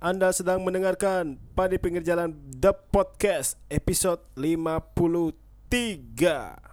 Anda sedang mendengarkan Padi Pinggir Jalan The Podcast episode 53.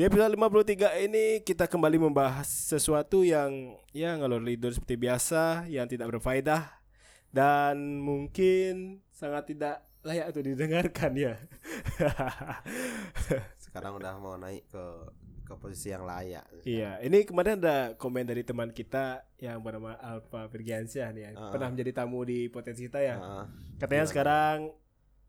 Di episode 53 ini kita kembali membahas sesuatu yang ya ngalor lidur seperti biasa yang tidak berfaedah dan mungkin sangat tidak layak untuk didengarkan ya. Sekarang udah mau naik ke ke posisi yang layak. Iya, ini kemarin ada komen dari teman kita yang bernama Alfa Virgiansyah nih yang Ah. pernah menjadi tamu di potensi kita ya. Heeh. Katanya Gimana? sekarang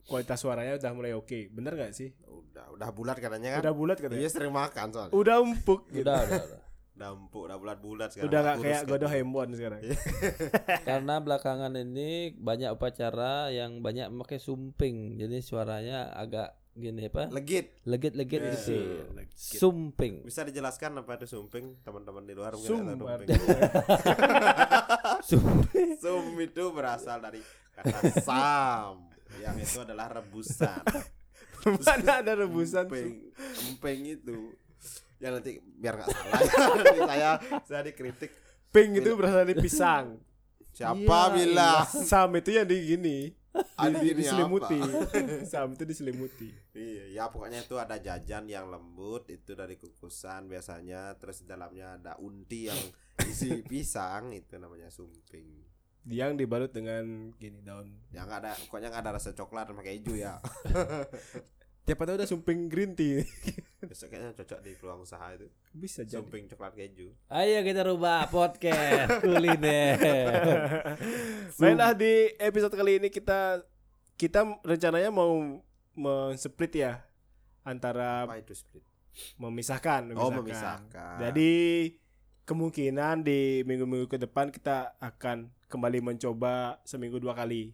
kualitas suaranya udah mulai oke. Bener gak sih? udah udah bulat katanya kan. Udah bulat katanya. Iya sering makan soalnya. Udah empuk gitu. Udah, udah, udah. Udah empuk, udah bulat-bulat sekarang. Udah gak kurus kayak kan. Godo Hembon sekarang. Karena belakangan ini banyak upacara yang banyak memakai sumping, jadi suaranya agak gini apa? Legit. Legit-legit Yeah. gitu. Legit. Sumping. Bisa dijelaskan apa itu sumping? Teman-teman di luar mungkin nggak Sumbar. Sumping. Sum itu berasal dari kata sam yang itu adalah rebusan. Mana ada rebusan? Empeng, empeng itu. Ya nanti biar nggak salah. Nanti saya saya dikritik. Pink itu berasal dari pisang. Siapa Iya, bilang? Sam itu yang di gini. Ah, Di, gini diselimuti. apa? Sam itu diselimuti. Iya, ya pokoknya itu ada jajan yang lembut itu dari kukusan biasanya, terus di dalamnya ada unti yang isi pisang itu namanya sumping. Yang dibalut dengan gini daun. Ya nggak ada, pokoknya nggak ada rasa coklat sama keju ya. Siapa tahu udah sumping green tea. Besok kayaknya cocok di peluang usaha itu. Bisa jadi. Sumping coklat keju. Ayo kita rubah podcast kuliner. Baiklah di episode kali ini kita kita rencananya mau men-split ya antara Apa itu split? memisahkan, Oh, memisahkan. memisahkan. Jadi kemungkinan di minggu-minggu ke depan kita akan kembali mencoba seminggu dua kali.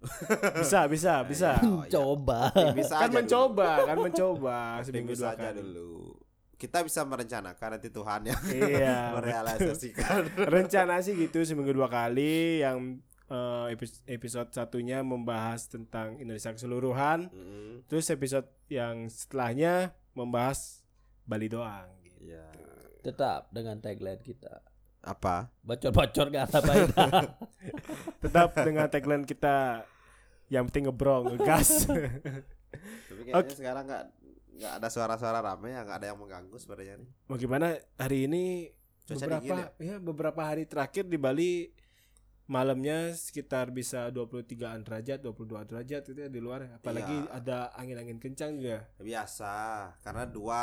Bisa, bisa, bisa. Oh, iya. Coba. Ya, bisa kan aja mencoba, kan mencoba dulu. seminggu bisa dua aja kali. dulu. Kita bisa merencanakan nanti Tuhan yang Iya. merealisasikan. Rencana sih gitu seminggu dua kali yang epi- episode satunya membahas tentang Indonesia keseluruhan, Mm, terus episode yang setelahnya membahas Bali doang. Gitu. Iya. Tetap dengan tagline kita. Apa? Bocor-bocor gak faedah. Tetap dengan tagline kita yang penting ngebrong, ngegas. Tapi kayaknya sekarang nggak nggak ada suara-suara rame ya nggak ada yang mengganggu sebenarnya nih. Bagaimana hari ini Cuaca beberapa dingin ya? beberapa hari terakhir di Bali malamnya sekitar bisa 23 derajat, 22 derajat itu ya di luar. Apalagi Iya. ada angin-angin kencang juga. Biasa karena dua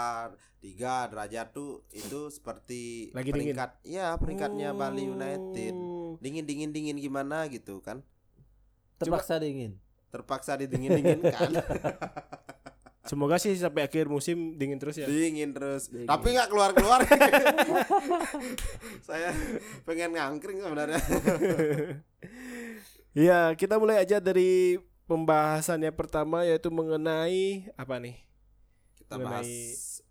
tiga derajat tuh itu seperti Lagi dingin. peringkat ya peringkatnya Bali United Oh. dingin dingin dingin gimana gitu kan Terpaksa dingin. terpaksa didingin dinginkan Semoga sih sampai akhir musim dingin terus ya. dingin terus Dingin. tapi nggak keluar keluar saya pengen ngangkring sebenarnya Iya, kita mulai aja dari pembahasannya pertama yaitu mengenai apa nih? kita Mengenai bahas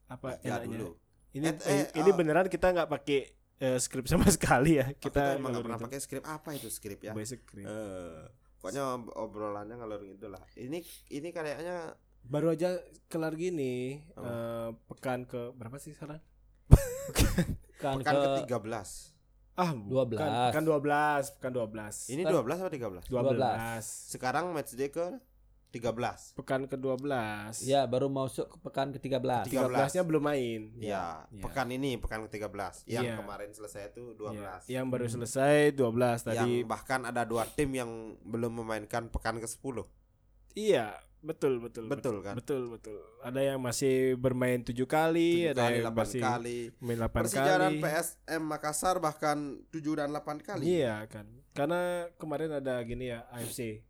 apa ya dulu Ini Eh, eh, ini ah. beneran kita nggak pakai eh, skrip sama sekali ya. kita, Kita, emang nggak pernah pakai skrip apa itu skrip ya Basic skrip. Eh, pokoknya ob- obrolannya ngalur gitu lah ini ini kayaknya Baru aja kelar gini Apa? eh, pekan ke berapa sih sekarang? Kan pekan ke ke 13 Ah, 12. Pekan, pekan 12, pekan 12. ini Kan- 12 atau 13 12. sekarang match day ke 13 Pekan ke-12. ya baru masuk ke pekan ke-13. 13-nya belum main. Ya, Iya. pekan ini pekan ke-13. Yang Iya. kemarin selesai itu 12. Ya, yang baru selesai 12 Yang tadi. bahkan ada dua tim yang belum memainkan pekan ke-10. Iya, betul betul. Betul kan? Betul betul. Ada yang masih bermain tujuh kali, Tujuh ada kali, yang 8 masih kali. main 8 Persija dan kali. PSM Makassar bahkan 7 dan 8 kali. Iya kan. Karena kemarin ada gini ya AFC.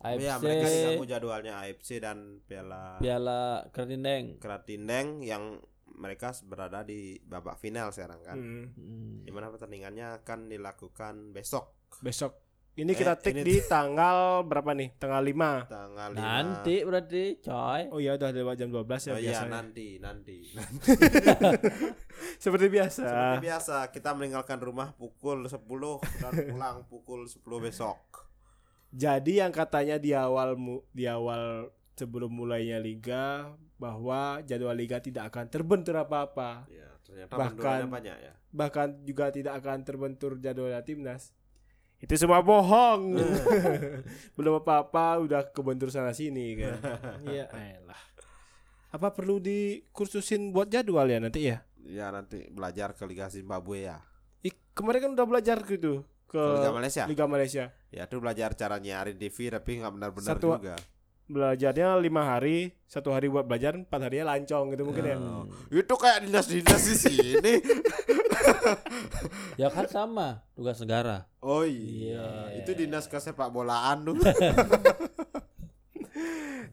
AFC Ya, mereka diganggu jadwalnya AFC dan Piala Piala Kerdindeng. Keratindeng yang mereka berada di babak final sekarang kan. Hmm. Hmm. Di mana pertandingannya akan dilakukan besok. Besok Ini kita Eh, take ini di tanggal berapa nih? Tanggal 5. tanggal lima. Nanti berarti coy. Oh iya udah lewat jam 12 ya Oh iya biasanya. nanti nanti. Seperti biasa. Seperti biasa kita meninggalkan rumah pukul 10 dan pulang pukul 10 besok. Jadi yang katanya di awal mu- di awal sebelum mulainya liga bahwa jadwal liga tidak akan terbentur apa-apa. Ya, ternyata Bahkan- banyak ya. Bahkan juga tidak akan terbentur jadwal timnas. Itu semua bohong. Belum apa-apa udah kebentur sana sini kan. Iya, elah. Apa perlu dikursusin buat jadwal ya nanti ya? Ya nanti belajar ke Liga Zimbabwe ya. Ih, kemarin kan udah belajar gitu ke Ke Liga Malaysia. Liga Malaysia. Ya itu belajar cara nyiarin TV tapi nggak benar-benar Satu- juga. Belajarnya lima hari, satu hari buat belajar, empat harinya lancong gitu mungkin ya. Oh, Itu kayak dinas-dinas di sini. Ya kan sama tugas negara. Oh iya, itu dinas kesepak bolaan tuh.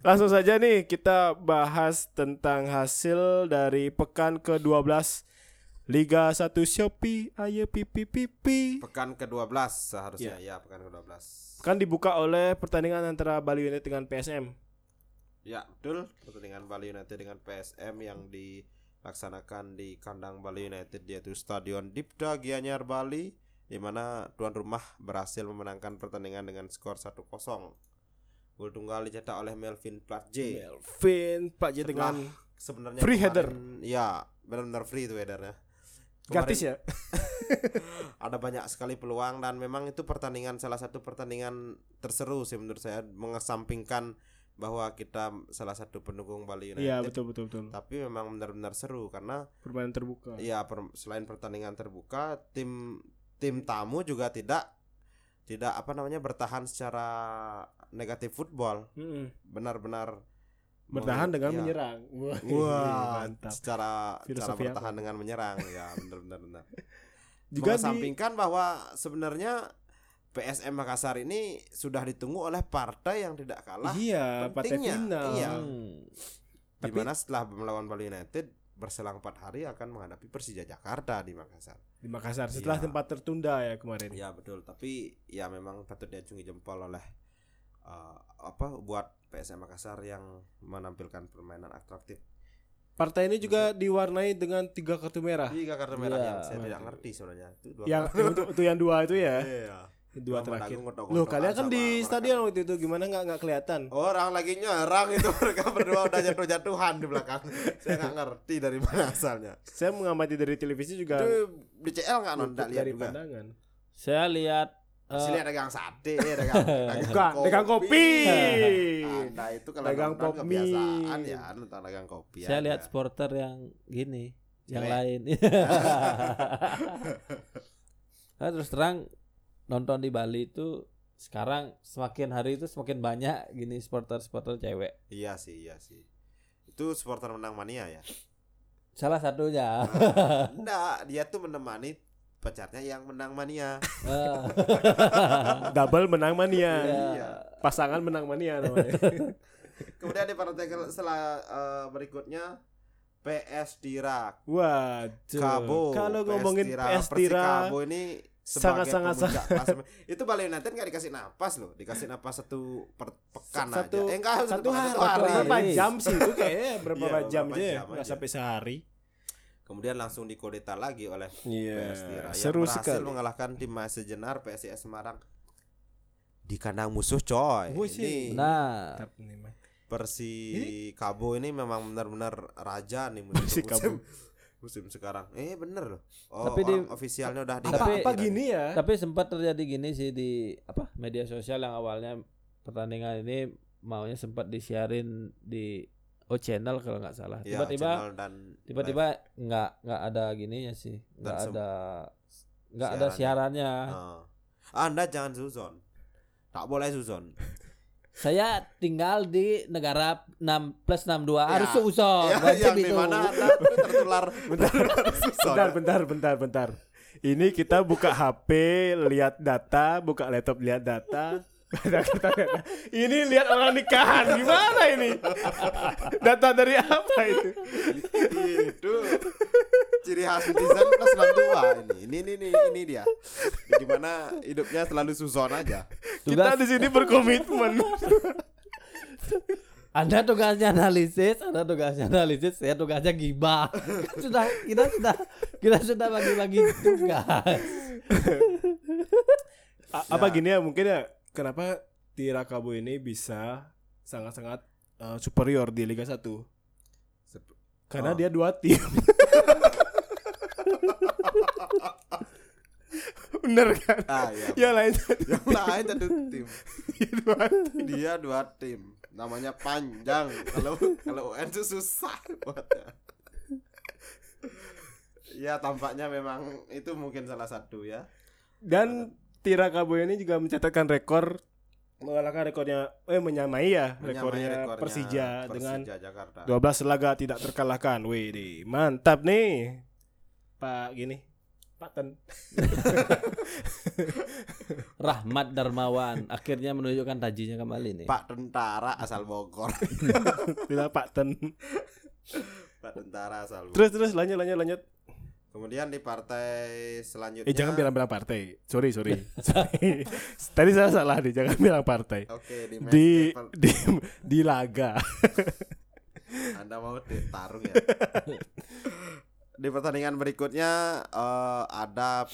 Langsung saja nih kita bahas tentang hasil dari pekan ke-12 Liga 1 Shopee Ayo pipi pipi pekan ke-12 seharusnya ya, pekan ke-12. Kan dibuka oleh pertandingan antara Bali United dengan PSM Ya, betul. Pertandingan Bali United dengan PSM yang dilaksanakan di kandang Bali United yaitu Stadion Dipta Gianyar Bali di mana tuan rumah berhasil memenangkan pertandingan dengan skor 1-0. Gol tunggal dicetak oleh Melvin Platje. Melvin Setelah dengan sebenarnya free kemarin- Ya, benar-benar free itu headernya. gratis ya ada banyak sekali peluang dan memang itu pertandingan salah satu pertandingan terseru sih menurut saya mengesampingkan bahwa kita salah satu pendukung Bali United. Iya betul betul betul Tapi memang benar-benar seru karena Permainan terbuka ya per- selain pertandingan terbuka, tim tim tamu juga tidak tidak apa namanya bertahan secara negatif football, benar-benar Bertahan meng- dengan ya. menyerang Wah, Wah, mantap secara cara Filosofi bertahan apa? dengan menyerang ya benar-benar benar. Juga di, mengesampingkan bahwa sebenarnya PSM Makassar ini sudah ditunggu oleh partai yang tidak kalah Iya partai pentingnya. final Iya. Hmm. Tapi- mana setelah melawan Bali United berselang empat hari akan menghadapi Persija Jakarta di Makassar. Di Makassar setelah Iya. tempat tertunda ya kemarin Ya betul, tapi ya memang patut diacungi jempol oleh uh, apa buat PSM Makassar yang menampilkan permainan atraktif. Partai ini juga diwarnai dengan tiga kartu merah Tiga kartu merah Iya. yang saya tidak ngerti sebenarnya. Itu dua yang itu, itu yang dua itu ya Iya. Dua terakhir Loh kalian kan di mereka. stadion waktu itu gimana nggak nggak kelihatan Orang lagi nyerang itu mereka berdua udah jatuh-jatuhan di belakang. Saya nggak ngerti dari mana asalnya. saya mengamati dari televisi juga Itu di CL nggak non luput lihat dari juga. pandangan Saya lihat Masih eh, lihat dagang sate, dagang, dagang bukan dagang kopi Anda itu kalau Dagang nonton pop kebiasaan ya nonton dagang kopi. saya aja. lihat supporter yang gini, yang lain. Nah, terus terang nonton di Bali itu sekarang semakin hari itu semakin banyak gini supporter-supporter cewek. Iya sih, iya sih. Itu supporter menang mania ya. Salah satunya. Enggak, dia tuh menemani pacarnya yang menang mania. Eh, double menang mania Iya. pasangan menang mania namanya Kemudian di partai setelah eh, berikutnya PS Tira waduh Kabo. kalau PS ngomongin Tira, PS Tira Persikabo ini sangat-sangat- sangat. Sangat itu Bali United nggak dikasih napas loh, dikasih napas satu per pekan satu aja. Eh enggak satu pekan, hari, satu hari. berapa jam sih itu kayaknya? Berapa Iya, jam aja ya? jam nggak aja. sampai sehari. Kemudian langsung dikodeta lagi oleh iya PS Tira yang seru berhasil sekali. mengalahkan tim Sejenar PSIS Semarang. Di kandang musuh coy. Ini nah. Persi Kabo ini memang benar-benar raja nih musim, Persikabo. musim, musim sekarang. Eh bener loh. Oh, Tapi di- ofisialnya udah apa Tapi- apa gini ya tapi sempat terjadi gini sih di apa media sosial yang awalnya pertandingan ini maunya sempat disiarin di O channel kalau nggak salah. Ya, Tiba-tiba dan tiba-tiba nggak nggak ada gininya sih nggak ada nggak ada siarannya. Ah. Anda jangan suzon. Tak boleh suzon. Saya tinggal di negara 6 plus 62 Ya, harus suzon ya, wajib yang di itu. mana? Anda tuh tertular bentar bentar bentar bentar bentar. Ini kita buka HP lihat data buka laptop lihat data ini lihat orang nikahan gimana ini data dari apa itu itu ciri khas netizen plus 62 ini. Ini ini ini, ini dia. Gimana hidupnya selalu suson aja. Kita di sini berkomitmen. Anda tugasnya analisis, Anda tugasnya analisis, saya tugasnya gibah. Sudah kita sudah kita sudah bagi-bagi tugas. A- apa gini ya mungkin ya kenapa Tirakabu ini bisa sangat-sangat uh, superior di Liga 1 Sep- karena Oh. dia dua tim bener kan Ah iya. yang lain satu Yang lain satu tim. dia dua tim. Dia dua tim. Namanya panjang. Kalau kalau UN itu susah buatnya. Ya tampaknya memang itu mungkin salah satu ya. dan Tirakabu ini juga mencatatkan rekor mengalahkan rekornya eh menyamai ya Menyamai rekornya, rekornya Persija, dengan Persija Jakarta. 12 laga tidak terkalahkan. Wih, di mantap nih. Pak gini. Pak Ten. Rahmat Darmawan akhirnya menunjukkan tajinya kembali nih. Pak tentara asal Bogor. Bilang Pak Ten. Pak tentara asal Bogor. Terus terus lanjut lanjut lanjut. Kemudian di partai selanjutnya Eh jangan bilang-bilang partai. Sorry, sorry. Sorry. Tadi saya salah nih, jangan bilang partai. Oke di match Di level- di di laga. Anda mau ditarung ya. di pertandingan berikutnya eh, ada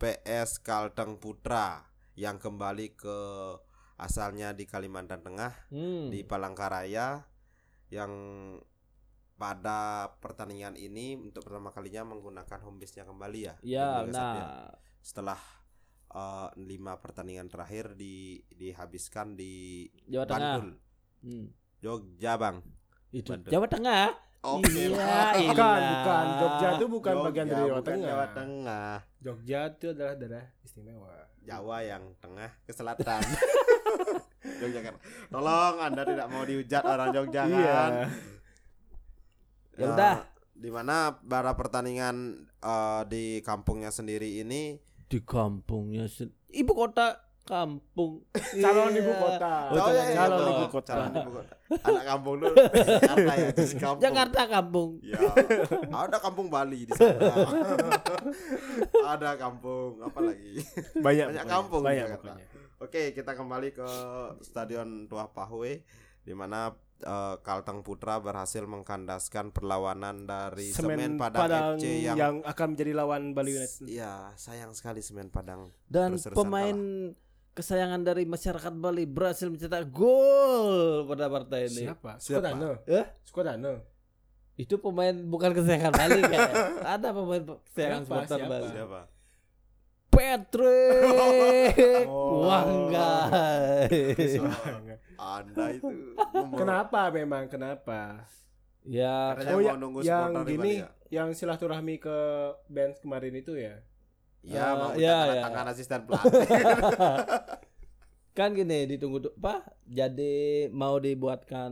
PS Kalteng Putra yang kembali ke asalnya di Kalimantan Tengah Hmm. di Palangkaraya yang pada pertandingan ini untuk pertama kalinya menggunakan home base-nya kembali ya. Ya, di Liga satu ya. nah Setelah eh, lima pertandingan terakhir di dihabiskan di Jawa Tengah. Bantul, Hmm. Jogja, Bang. Itu Bantul. Jawa Tengah. Oke. Iya, Bang. Bukan, bukan. Jogja itu bukan Jogja, bagian dari Jawa bukan Tengah. Jawa Tengah. Jogja itu adalah daerah istimewa. Jawa yang tengah ke selatan. Jogja kan. Tolong Anda tidak mau dihujat orang Jogja Iya. Ya udah. Di mana para pertandingan eh, di kampungnya sendiri ini Di kampungnya sen- ibu kota kampung. Calon Iya. ibu kota. Oh, Oh, iya, iya, calon ibu kota. Calon ibu kota. Anak kampung dulu Jakarta ya, di kampung. Jakarta kampung. Ya, ada kampung Bali di sana. ada kampung apa lagi? Banyak, Banyak pokoknya. kampung di Banyak Jakarta. pokoknya. Oke, kita kembali ke Stadion Tuah Pahwe di mana eh, Kalteng Putra berhasil mengkandaskan perlawanan dari Semen, Padang, FC yang, yang akan menjadi lawan Bali United. ya sayang sekali Semen Padang. Dan pemain kesayangan dari masyarakat Bali berhasil mencetak gol pada partai ini. Siapa? Siapa? Skodano. Eh? Skodano. Itu pemain bukan kesayangan Bali kayak. Ada pemain kesayangan Siapa? supporter Siapa? Bali. Siapa? Patrick Oh. Wanggai. Anda itu Kenapa memang kenapa? ya Katanya Oh mau ya, nunggu yang gini, Bali ya? yang silaturahmi ke band kemarin itu ya. Ya, Eh, mau ya, ya. tangan asisten pelatih. kan gini ditunggu tu- apa? Jadi mau dibuatkan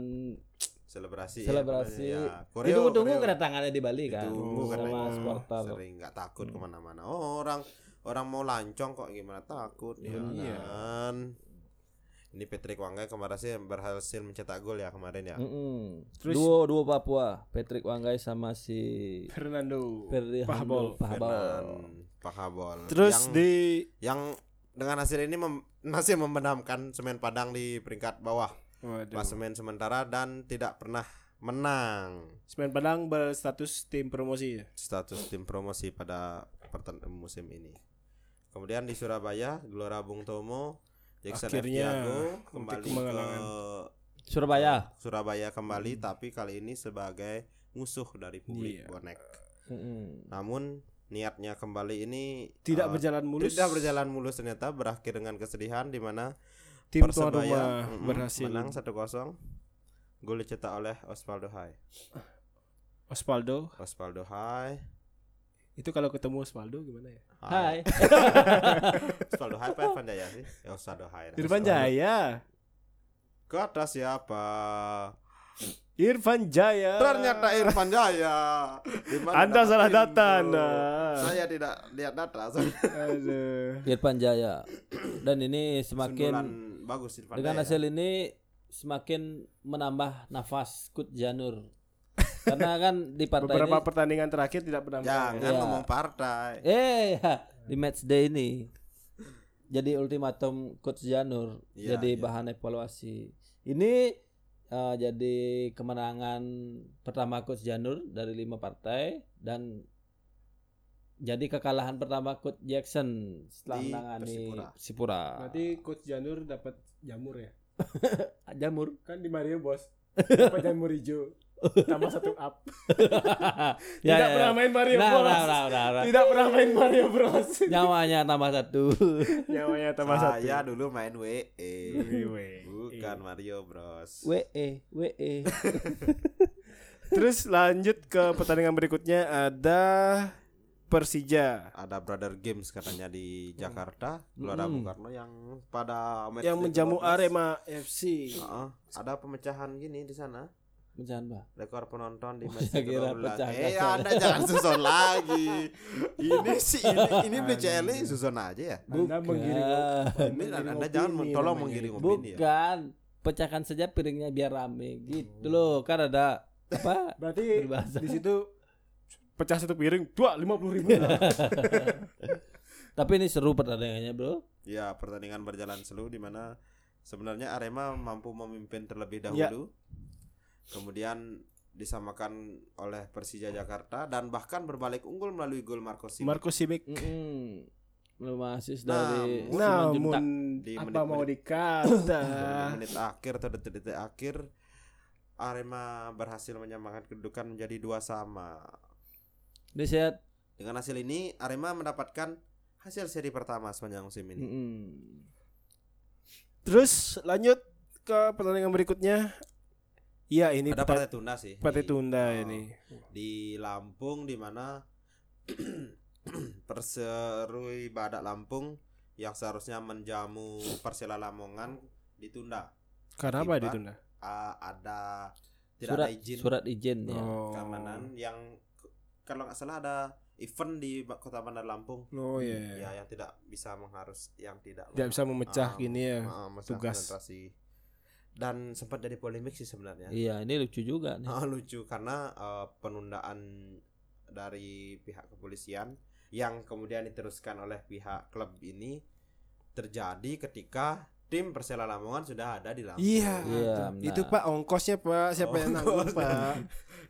Selebrasi. selebrasi. Ya, Koreo, Ditunggu-tunggu koreo. kedatangannya di Bali kan. Ditunggu sama supporter. Sering nggak takut ke mana-mana. Oh, orang orang mau lancong kok gimana takut ya Iya. kan. Ini Patrick Wanggai kemarin sih berhasil mencetak gol ya kemarin ya. Mm-mm. Terus- duo duo Papua, Patrick Wanggai sama si Fernando Pahabol. Pahabol. Terus yang, di yang dengan hasil ini mem- masih membenamkan Semen Padang di peringkat bawah Waduh. klasemen sementara dan tidak pernah menang. Semen Padang berstatus tim promosi. status tim promosi pada perten- musim ini. Kemudian di Surabaya, Gelora Bung Tomo, Jackson Akhirnya. Tiago kembali ke. Surabaya. Surabaya kembali tapi kali ini sebagai musuh dari publik Iya. bonek. Mm-mm. Namun niatnya kembali ini Tidak eh, berjalan mulus. Tidak berjalan mulus ternyata berakhir dengan kesedihan di mana Tim tuan Persebaya, rumah mm-mm, berhasil. menang 1-0. Gol dicetak oleh Osvaldo Hai. Osvaldo. Osvaldo Hai. Itu kalau ketemu Osvaldo gimana ya? Hai. Osvaldo Hai apa Irfan Jaya sih? Ya Osvaldo Hai. Irfan Jaya. Kata siapa? Irfan Jaya. Ternyata Irfan Jaya. Di mana Anda salah data Anda. Saya tidak lihat data. Aduh. Irfan Jaya. Dan ini semakin Sundulan bagus Irfan dengan Jaya. hasil ini semakin menambah nafas Kut Janur Karena kan di partai Beberapa ini pertandingan terakhir tidak pernah menang. Jangan Iya. ngomong partai. eh ya, di match day ini jadi ultimatum coach Janur Iya, jadi iya. bahan evaluasi. Ini eh, jadi kemenangan pertama coach Janur dari lima partai dan jadi kekalahan pertama coach Jackson setelah Di menangani Persipura. Persipura. Berarti coach Janur dapat jamur ya? Jamur. Kan di Mario bos. Dapat jamur hijau. Tambah satu up. Ya, tidak ya, pernah ya. main Mario Nah, Bros. nah, nah, nah, nah. Tidak pernah main Mario Bros. Nyawanya tambah satu. Nyawanya tambah satu. Saya dulu main WE. Wih, Bukan Mario Bros. WE, WE. Terus lanjut ke pertandingan berikutnya ada Persija Ada Brother Games katanya di Jakarta, Gelora Mm. Bung Karno yang pada match yang menjamu 15. Arema FC. Heeh, ada pemecahan gini di sana. Pak. Rekor penonton di Oh, match saya kira ke-12. pecah Eh. Anda jangan susun lagi. Ini sih ini ini BCL ini susun aja ya. Anda menggiring Ini Anda jangan opini tolong namanya. menggiring opini ya. Bukan. Pecahkan saja piringnya biar rame gitu loh. Kan ada apa? Berarti Berbahasa. di situ pecah satu piring dua lima puluh ribu. Tapi ini seru pertandingannya, Bro. Ya, pertandingan berjalan seru di mana sebenarnya Arema mampu memimpin terlebih Ya. dahulu. Kemudian disamakan oleh Persija Jakarta dan bahkan berbalik unggul melalui gol Marco Simic. Marco Simic. Mm-mm. Belum asis Nah, dari Namun- Di apa menit-menit- mau dikata? menit akhir atau detik-detik akhir Arema berhasil menyamakan kedudukan menjadi dua sama. Ini saya Dengan hasil ini Arema mendapatkan hasil seri pertama sepanjang musim ini. mm-mm. Terus lanjut ke pertandingan berikutnya. Iya ini Ada partai tunda sih. partai di- tunda oh, ini. di Lampung di mana Perserui Badak Lampung yang seharusnya menjamu Persela Lamongan ditunda. Karena apa ditunda? Ah, ada tidak surat ada izin surat izin ya. Oh. keamanan yang kalau nggak salah ada event di Kota Bandar Lampung. Oh iya. Ya yang tidak bisa mengharus yang tidak Tidak bisa memecah Ah, gini ya. masa tugas. konsentrasi. Dan sempat jadi polemik sih sebenarnya. Iya, ini lucu juga nih. Ah, lucu karena eh, penundaan dari pihak kepolisian yang kemudian diteruskan oleh pihak klub ini terjadi ketika tim Persela Lamongan sudah ada di Lampung. Iya. Iya, itu benar. Pak ongkosnya Pak siapa yang nanggung Ongkos. Pak?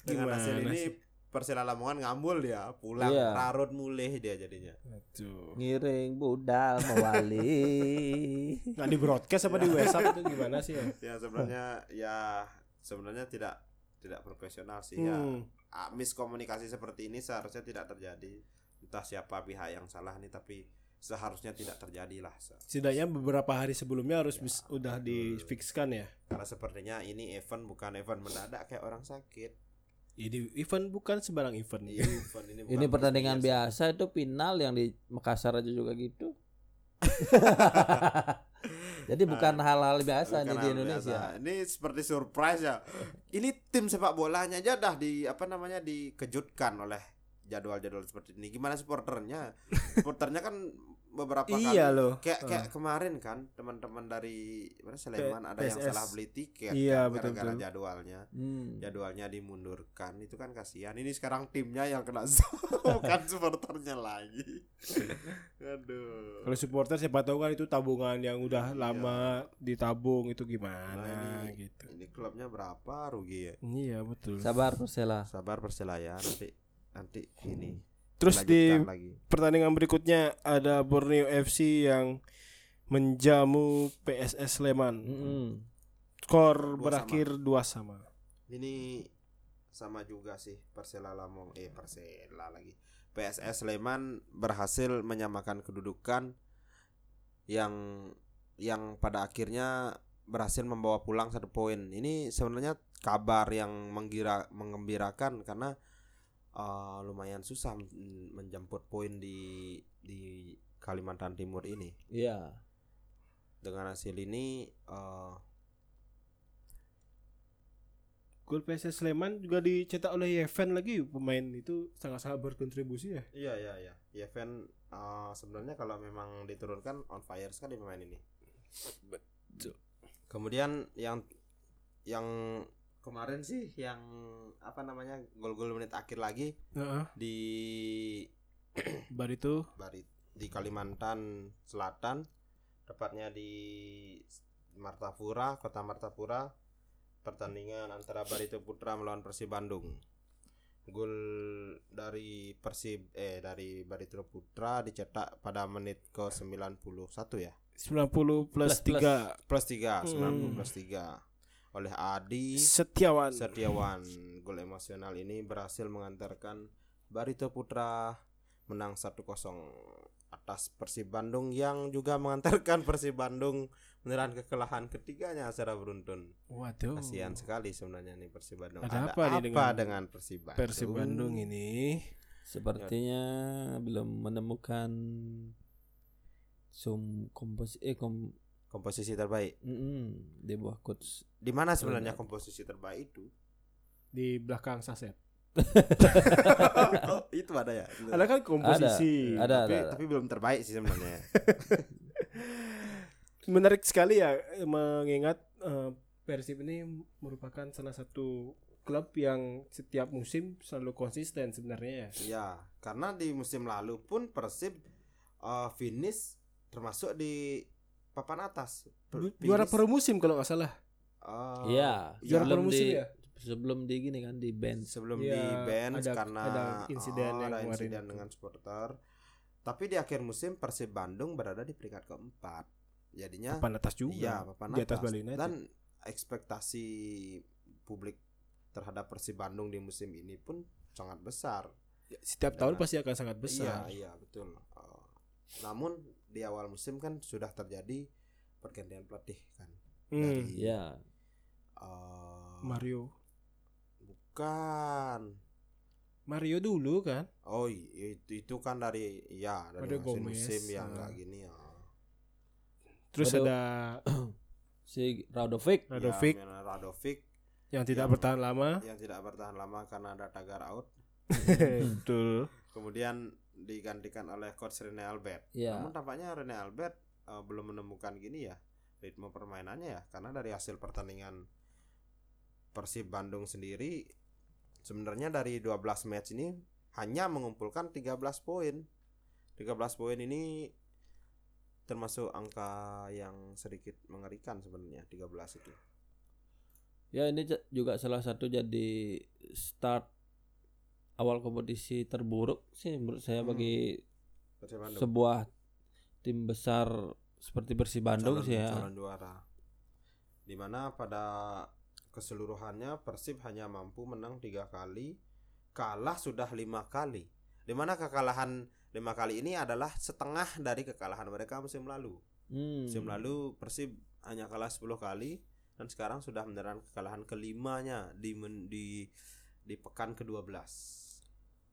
Dengan hasil Gimana ini sih? Persela Lamongan ngambul dia, pulang Iya. rarut mulih dia jadinya. Aduh. Ngiring budal mewali. Nggak di broadcast apa di WhatsApp itu gimana sih ya? Ya sebenarnya ya sebenarnya tidak tidak profesional sih ya. Hmm. Ah, miskomunikasi seperti ini seharusnya tidak terjadi. Entah siapa pihak yang salah nih tapi seharusnya tidak terjadi lah. Se- Setidaknya beberapa hari sebelumnya harus Ya, bis- udah betul. difixkan ya. Karena sepertinya ini event bukan event mendadak kayak orang sakit. Ini event bukan sembarang event. Iya, event ini bukan Ini pertandingan biasa. biasa itu final yang di Makassar aja juga gitu. Jadi bukan hal-hal biasa nih Bukan di hal Indonesia. biasa. Ini seperti surprise ya. Ini tim sepak bolanya aja dah di apa namanya dikejutkan oleh jadwal-jadwal seperti ini. Gimana supporternya? Supporternya kan beberapa kali Iya loh. kayak kayak kemarin kan teman-teman dari mana Sleman ada yang PSS. salah beli tiket Iya, kan, gara-gara betul-betul. jadwalnya Hmm. jadwalnya dimundurkan itu kan kasihan ini sekarang timnya yang kena bukan supporternya lagi aduh Kalau supporter siapa tahu kan itu tabungan yang udah Iya. lama ditabung itu gimana Nah, ini- gitu. ini klubnya berapa rugi ya Iya betul. Sabar Persela. sabar Persela ya nanti nanti ini Terus di lagi pertandingan berikutnya ada Borneo FC yang menjamu PSS Sleman. Mm-mm. Skor Dua berakhir dua sama. ini sama juga sih Persela Lamong eh Persela lagi PSS Sleman berhasil menyamakan kedudukan yang yang pada akhirnya berhasil membawa pulang satu poin. Ini sebenarnya kabar yang menggira mengembirakan karena eh, lumayan susah men- menjemput poin di di Kalimantan Timur ini. Iya. Dengan hasil ini eh, Gol PSS Sleman juga dicetak oleh Yeven lagi pemain itu sangat-sangat berkontribusi ya. Iya iya iya. Yeven uh, sebenarnya kalau memang diturunkan on fire sekali pemain ini. Betul. Kemudian yang yang kemarin sih yang apa namanya gol-gol menit akhir lagi Heeh. di Bar itu Bari di Kalimantan Selatan tepatnya di Martapura kota Martapura pertandingan antara Barito Putra melawan Persib Bandung gol dari Persib eh dari Barito Putra dicetak pada menit ke 91 ya 90 plus, Plus, plus. 3 plus 3 90 Hmm. plus 3 oleh Adi Setiawan. Setiawan gol emosional ini berhasil mengantarkan Barito Putra menang 1-0 atas Persib Bandung yang juga mengantarkan Persib Bandung menelan kekalahan ketiganya secara beruntun. Waduh. Kasihan sekali sebenarnya nih Persib Bandung. Ada apa nih apa dengan dengan Persib Bandung? Persib Bandung ini. Sepertinya belum menemukan sum kompos eh kom Komposisi terbaik. mm, di bawah coach. Di mana sebenarnya komposisi terbaik itu? di belakang saset. oh, itu ada ya. Ada kan komposisi. Ada, tapi, ada, ada. tapi belum terbaik sih sebenarnya. Menarik sekali ya mengingat eh, Persib ini merupakan salah satu klub yang setiap musim selalu konsisten sebenarnya ya. Iya, karena di musim lalu pun Persib uh, finish termasuk di papan atas. Per- Juara per musim kalau nggak salah. uh, Iya, Juara per musim di ya. sebelum di gini kan di bench. sebelum Iya, di bench ada- karena ada insiden oh, yang ada insiden itu. dengan supporter. Tapi di akhir musim Persib Bandung berada di peringkat keempat. Jadinya Papan atas juga. iya papan di atas atas. Bali United. Dan ekspektasi publik terhadap Persib Bandung di musim ini pun sangat besar. Setiap tahun Dengan- pasti akan sangat besar. Iya, iya betul. Uh, namun di awal musim kan sudah terjadi pergantian pelatih kan. Hmm, Dari Ya, uh, Mario. bukan. Mario dulu kan. Oh i- itu itu kan dari ya dari Ada musim Gomez, musim yang ah. enggak gini ya. Terus Waduh. ada si Radovic Radovic Ya, Radovic yang tidak yang- bertahan lama. yang tidak bertahan lama karena ada tagar out. Betul. Kemudian digantikan oleh coach Rene Albert. ya Namun tampaknya Rene Albert uh, belum menemukan gini ya ritme permainannya ya karena dari hasil pertandingan Persib Bandung sendiri sebenarnya dari 12 match ini hanya mengumpulkan 13 poin. 13 poin ini termasuk angka yang sedikit mengerikan sebenarnya 13 itu. ya ini juga salah satu jadi start awal kompetisi terburuk sih menurut saya Hmm. bagi Bandung. sebuah tim besar seperti Persib Bandung calon, sih ya. calon juara. Di mana pada keseluruhannya Persib hanya mampu menang tiga kali, kalah sudah lima kali. Di mana kekalahan lima kali ini adalah setengah dari kekalahan mereka musim lalu. Hmm. Musim lalu Persib hanya kalah 10 kali dan sekarang sudah menelan kekalahan kelimanya di men- di di pekan ke-12.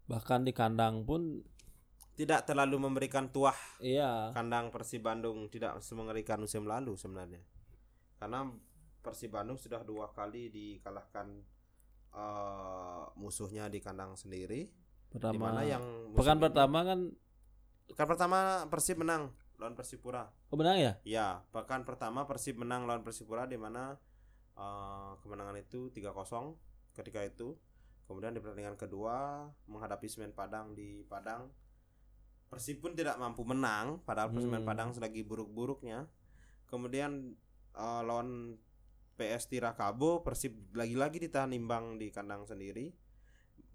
Bahkan di kandang pun Tidak terlalu memberikan tuah. Iya. Kandang Persib Bandung tidak semengerikan musim lalu sebenarnya. Karena Persib Bandung sudah dua kali dikalahkan eh, musuhnya di kandang sendiri. Di pertama mana yang pekan pertama kan pekan pertama Persib menang lawan Persipura. Oh benar ya? ya pekan pertama Persib menang lawan Persipura di mana eh, kemenangan itu 3-0 ketika itu kemudian di pertandingan kedua menghadapi Semen Padang di Padang Persib pun tidak mampu menang padahal Semen Hmm. Padang selagi buruk-buruknya kemudian eh, lawan PS Tirakabo Persib lagi-lagi ditahan imbang di kandang sendiri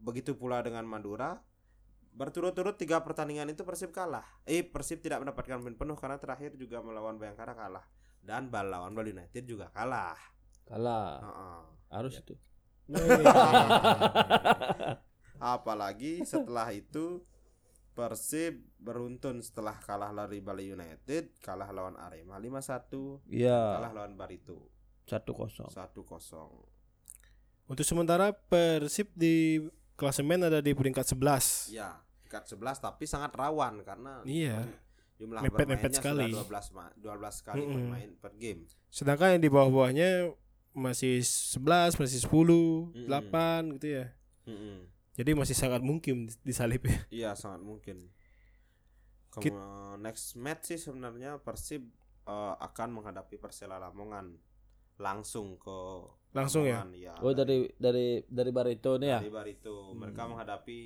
begitu pula dengan Madura berturut-turut tiga pertandingan itu Persib kalah eh Persib tidak mendapatkan poin penuh karena terakhir juga melawan Bayangkara kalah dan lawan Bali United juga kalah Kalah. Heeh. Harus Ya. itu. Apalagi setelah itu Persib beruntun setelah kalah dari Bali United kalah lawan Arema 5-1 Iya. kalah lawan Barito Satu kosong. 1-0 Untuk sementara Persib di klasemen ada di peringkat 11. Ya, peringkat 11 tapi sangat rawan karena Iya. jumlah Mepet-mepet bermainnya sekali. sudah 12 ma- 12 kali Mm-mm. bermain per game. Sedangkan yang di bawah-bawahnya masih 11, masih 10, Mm-mm. 8 gitu ya. Mm-mm. Jadi masih sangat mungkin disalip ya. Iya, sangat mungkin. Kit- Kemudian next match sih sebenarnya Persib eh, akan menghadapi Persela Lamongan langsung ke Langsung ya? Lamongan, ya. Oh dari dari dari Barito nih ya. dari Barito. Mereka Hmm. menghadapi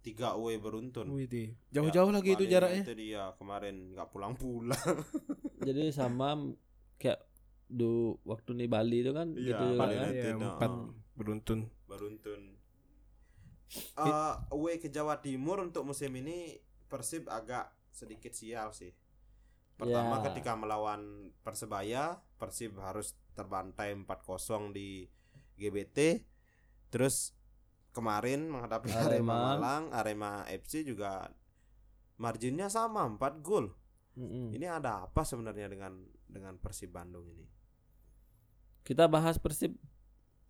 tiga away beruntun. Wih, di- jauh-jauh Ya, lagi itu jaraknya. United dia kemarin nggak pulang-pulang. Jadi sama kayak du waktu di Bali itu kan Iya, gitu juga Bali kan. United. Ya, empat beruntun. beruntun. Eh, away ke Jawa Timur untuk musim ini Persib agak sedikit sial sih. Pertama Ya. ketika melawan Persebaya, Persib harus terbantai 4-0 di GBT. Terus kemarin menghadapi Arema, Arema. Malang, Arema FC juga marginnya sama 4 gol. Mm-mm. Ini ada apa sebenarnya dengan dengan Persib Bandung ini? Kita bahas Persib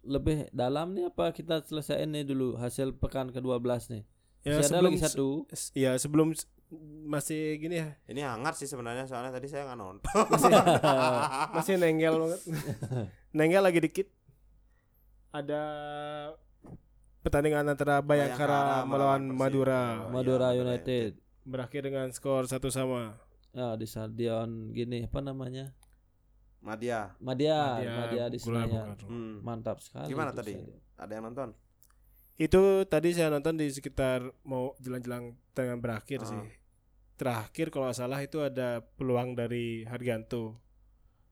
lebih dalam nih apa kita selesaiin nih dulu hasil pekan ke-12 nih. Ya, Masih ada lagi satu. s- Ya sebelum masih gini ya. Ini hangat sih sebenarnya soalnya tadi saya nggak nonton. Masih, masih nenggel banget. nenggel lagi dikit. Ada pertandingan antara Bayangkara, melawan Persib. Madura Oh, Madura iya, United. berakhir dengan skor satu sama. Ya di stadion gini apa namanya? Madia. Madia, Madia, di Gelora Bung Senayan. Hmm. Mantap sekali. Gimana tadi? stadion. Ada yang nonton? Itu tadi saya nonton di sekitar mau jelang-jelang tengah berakhir Ah. sih. Terakhir kalau salah itu ada peluang dari Harganto.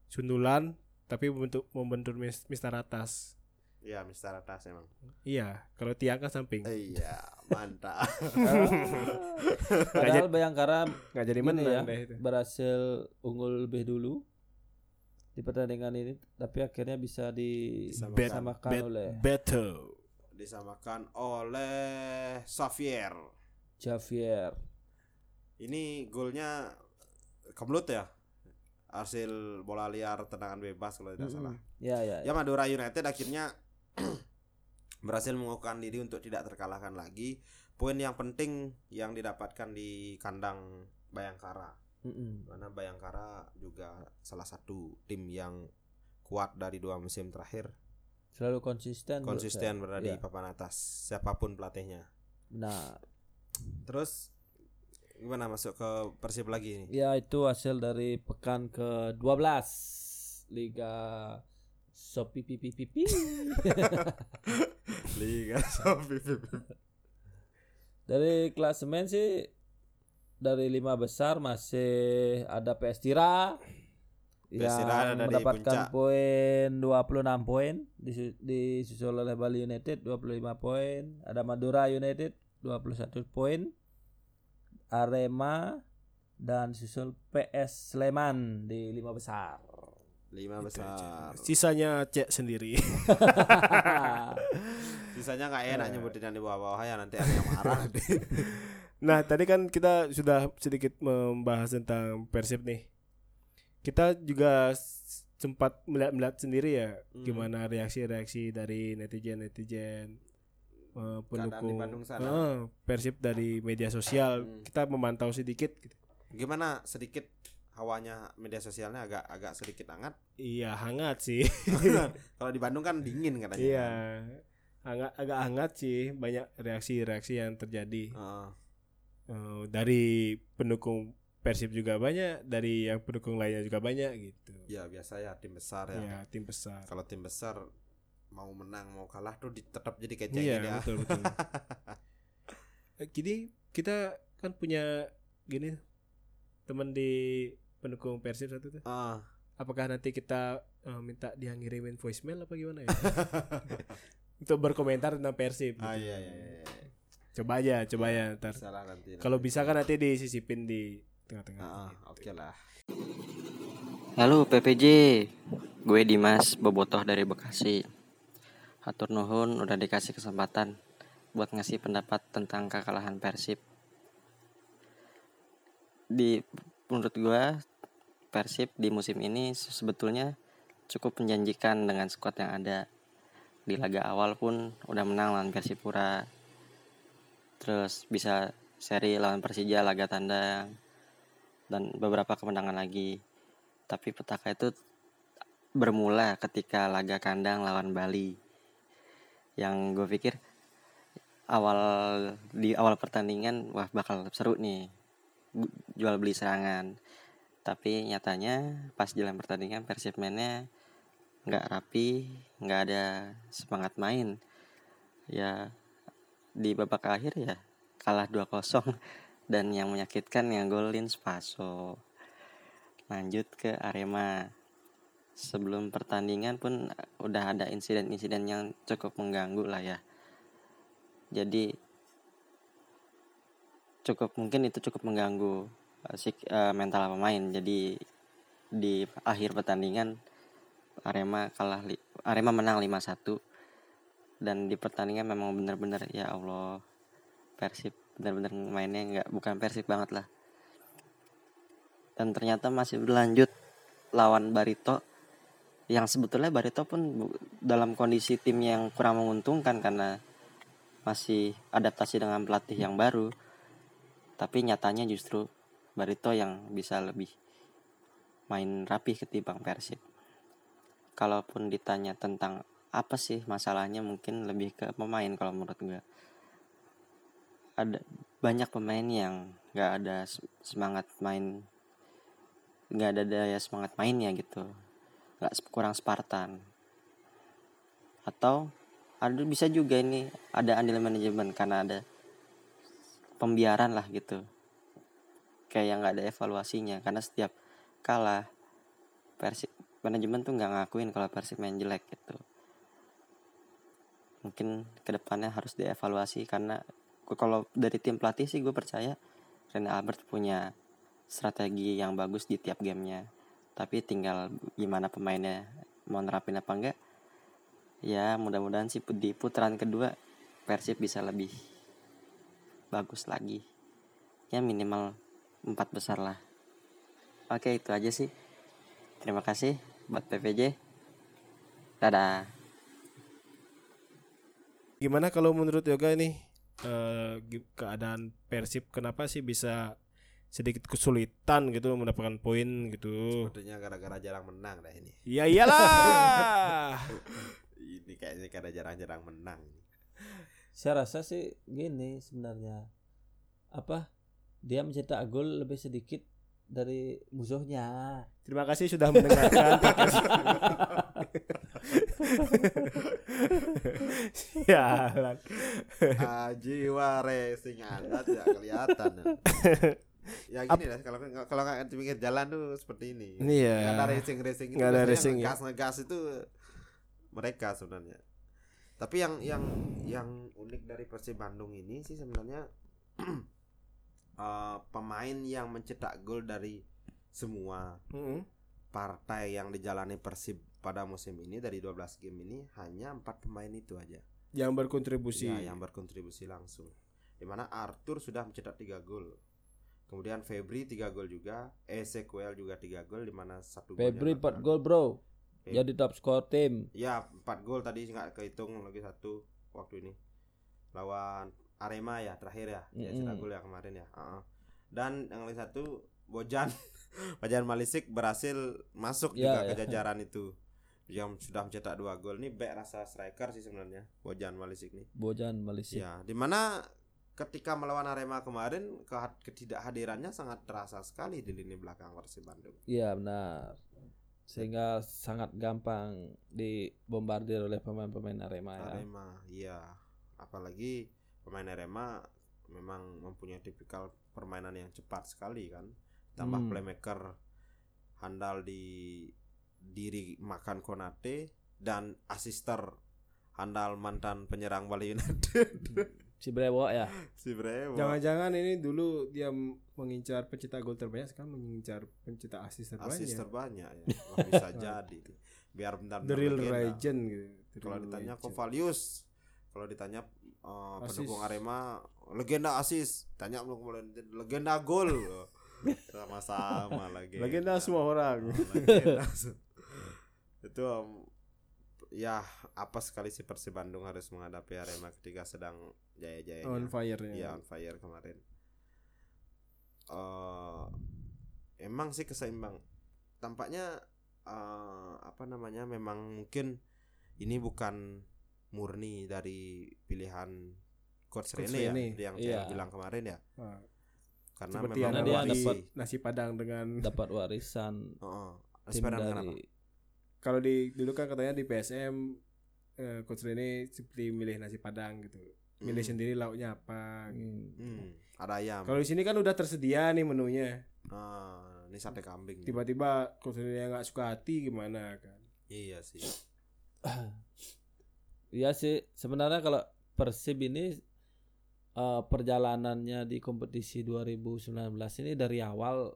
Sundulan tapi membentuk membentur mis- Mister atas. Iya, Mister Atas emang. Iya, kalau tiang kan samping. Iya, mantap. Padahal Bayangkara Nggak jadi menang ya. deh itu. berhasil unggul lebih dulu di pertandingan ini, tapi akhirnya bisa Disamakan. disamakan Bet- oleh Battle. Disamakan oleh Xavier. Javier. Ini golnya kebelut ya. Hasil bola liar tendangan bebas kalau tidak salah. Ya ya. Ya Madura United akhirnya berhasil mengukuhkan diri untuk tidak terkalahkan lagi. Poin yang penting yang didapatkan di kandang Bayangkara. Mm-mm. Mana Bayangkara juga salah satu tim yang kuat dari dua musim terakhir. Selalu konsisten. Konsisten berada di Ya, papan atas siapa pun pelatihnya. Benar. Terus gimana masuk ke Persib lagi nih? Ya itu hasil dari pekan ke-12 Liga Sopi pipi pipi. Liga Sopi. dari klasemen sih dari lima besar masih ada PS Tira PS Tira yang ada di mendapatkan poin 26 poin disu- disusul oleh Bali United 25 poin ada Madura United 21 poin Arema dan susul PS Sleman di lima besar Lima besar. Sisanya cek sendiri. Sisanya nggak enak nyebutin yang di bawah-bawah ya nanti ada yang marah. Nah, tadi kan kita sudah sedikit membahas tentang Persib nih. Kita juga sempat melihat-melihat sendiri ya Hmm. gimana reaksi-reaksi dari netizen-netizen eh, di pendukung eh, Persib dari media sosial. Hmm. Kita memantau sedikit gitu. Gimana sedikit hawanya media sosialnya agak agak sedikit hangat. Iya, hangat sih. Kalau di Bandung kan dingin katanya. Iya. kan. Hangat agak hangat sih, banyak reaksi-reaksi yang terjadi. Heeh. Eh, dari pendukung Persib juga banyak, dari yang pendukung lainnya juga banyak gitu. ya biasa ya tim besar ya. Ya, tim besar. Kalau tim besar mau menang mau kalah tuh tetap jadi kecengin Iya, ya. betul betul. Eh, Jadi kita kan punya gini teman di pendukung Persib satu tuh. Ah, Apakah nanti kita eh, minta dia ngirimin voicemail apa gimana ya? Untuk berkomentar tentang Persib. ah gitu. iya iya. iya. Coba aja, coba ya ntar. Nanti. Kalau bisa kan nanti disisipin di tengah-tengah. Ah, ah, gitu. oke lah. Halo PPJ, gue Dimas Bobotoh dari Bekasi. Hatur nuhun udah dikasih kesempatan buat ngasih pendapat tentang kekalahan Persib. Di menurut gue Persib di musim ini sebetulnya cukup menjanjikan dengan skuad yang ada. Di laga awal pun udah menang lawan Persipura. Terus bisa seri lawan Persija laga tandang dan beberapa kemenangan lagi. Tapi petaka itu bermula ketika laga kandang lawan Bali. Yang gue pikir awal di awal pertandingan wah bakal seru nih. Jual beli serangan. Tapi nyatanya pas jalan pertandingan Persib mainnya nggak rapi nggak ada semangat main. Ya di babak akhir ya kalah 2-0 dan yang menyakitkan yang golin Spaso. Lanjut ke Arema. Sebelum pertandingan pun udah ada insiden-insiden yang cukup mengganggu lah ya. Jadi cukup mungkin itu cukup mengganggu uh, sik- uh, mental pemain. Jadi di akhir pertandingan Arema kalah Arema menang 5-1 dan di pertandingan memang benar-benar ya Allah Persib benar-benar mainnya nggak bukan Persib banget lah. Dan ternyata masih berlanjut lawan Barito yang sebetulnya Barito pun dalam kondisi tim yang kurang menguntungkan karena masih adaptasi dengan pelatih yang baru. Tapi nyatanya justru Barito yang bisa lebih main rapi ketimbang Persib. Kalaupun ditanya tentang apa sih masalahnya mungkin lebih ke pemain kalau menurut gue ada banyak pemain yang nggak ada se- semangat main nggak ada daya semangat mainnya gitu. Nggak kurang Spartan. Atau ada bisa juga ini ada andil manajemen karena ada pembiaran lah gitu. Kayak yang nggak ada evaluasinya karena setiap kalah Persib manajemen tuh nggak ngakuin kalau Persib main jelek gitu mungkin ke depannya harus dievaluasi karena kalau dari tim pelatih sih gue percaya Rene Albert punya strategi yang bagus di tiap gamenya. Tapi tinggal gimana pemainnya mau nerapin apa enggak ya mudah-mudahan sih di putaran kedua Persib bisa lebih bagus lagi. Ya minimal empat besar lah. Oke itu aja sih. Terima kasih buat PPJ dadah Gimana kalau menurut Yoga ini eh, gi- keadaan Persib kenapa sih bisa sedikit kesulitan gitu mendapatkan poin gitu? Sepertinya gara-gara jarang menang dah ini. Ya iyalah. Ini kayaknya karena jarang-jarang menang. Saya rasa sih gini sebenarnya. Apa? Dia mencetak gol lebih sedikit dari musuhnya. Terima kasih sudah mendengarkan podcast. Sialan. ah, jiwa racing Anda tidak kelihatan. ya gini lah kalau kalau nggak di pinggir jalan tuh seperti ini. Iya. Nggak ada racing racing itu Nggak ada racing, ya. ngegas ngegas itu mereka sebenarnya. Tapi yang yang yang unik dari Persib Bandung ini sih sebenarnya eh, pemain yang mencetak gol dari semua Mm-mm. partai yang dijalani Persib pada musim ini dari 12 game ini hanya empat pemain itu aja Yang berkontribusi. ya, yang berkontribusi langsung. Di mana Arthur sudah mencetak 3 gol. Kemudian Febri 3 gol juga, Ezekiel juga 3 gol di mana satu Febri 4 lakukan- gol, Bro. Feb- Jadi top skor tim. Ya 4 gol tadi nggak kehitung lagi satu waktu ini lawan Arema ya terakhir ya dia Mm-mm. cetak gol ya kemarin ya. Heeh. Dan yang lain satu Bojan Bojan Malisik berhasil masuk Ya, juga ya. ke jajaran itu yang sudah mencetak dua gol ini back rasa striker sih sebenarnya Bojan Malisik nih. Bojan Malaysia. Ya, di mana ketika melawan Arema kemarin ketidakhadirannya sangat terasa sekali di lini belakang Persib Bandung. Iya benar. Sehingga sangat gampang dibombardir oleh pemain-pemain Arema ya. Arema, iya. Apalagi pemain Arema memang mempunyai tipikal permainan yang cepat sekali kan. Tambah Hmm. playmaker handal di diri makan Konate dan asister handal mantan penyerang Bali United Si Brewok ya. si Brewo. Jangan-jangan ini dulu dia mengincar pencetak gol terbanyak sekarang mengincar pencetak asis terbanyak. asis terbanyak ya. Wah, bisa jadi. Biar benar-benar The real legend gitu. The Kalau ditanya legend. Kovalius, kalau ditanya uh, Asis. pendukung Arema, legenda asis. Tanya legenda gol. Sama-sama lagi. Legenda semua orang. legenda. Itu um, ya apa sekali si Persib Bandung harus menghadapi Arema ketika sedang jaya-jayanya. On fire Iya on fire kemarin. eh emang sih keseimbang. Tampaknya eh apa namanya memang mungkin ini bukan murni dari pilihan coach, Coach Rene, Rene, ya yang saya iya. bilang kemarin ya. Nah, Karena Seperti memang dia dapat- nasi padang dengan Dapat warisan Sepeda dengan apa? dari kalau di dulu kan katanya di PSM eh, coach Rene seperti milih nasi padang gitu. Milih Hmm. sendiri lauknya apa. gitu. Hmm, ada ayam. Kalau di sini kan udah tersedia nih menunya. Ah, ini sate kambing. Tiba-tiba coach Rene nggak suka hati gimana kan? Iya sih. Iya sih sebenarnya kalau Persib ini eh, perjalanannya di kompetisi 2019 ini dari awal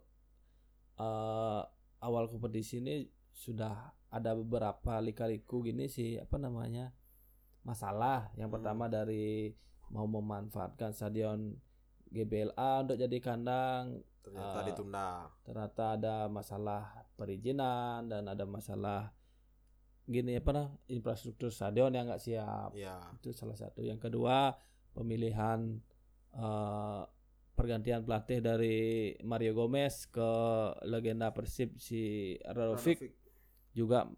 eh, awal kompetisi ini sudah ada beberapa lika-liku gini sih apa namanya masalah. Yang Hmm. pertama dari mau memanfaatkan stadion GBLA untuk jadi kandang Ternyata Ah. ditunda. ternyata ada masalah perizinan dan ada masalah gini apa nah infrastruktur stadion yang nggak siap Ya. itu salah satu yang kedua pemilihan eh, pergantian pelatih dari Mario Gomez ke legenda Persib si Radovic juga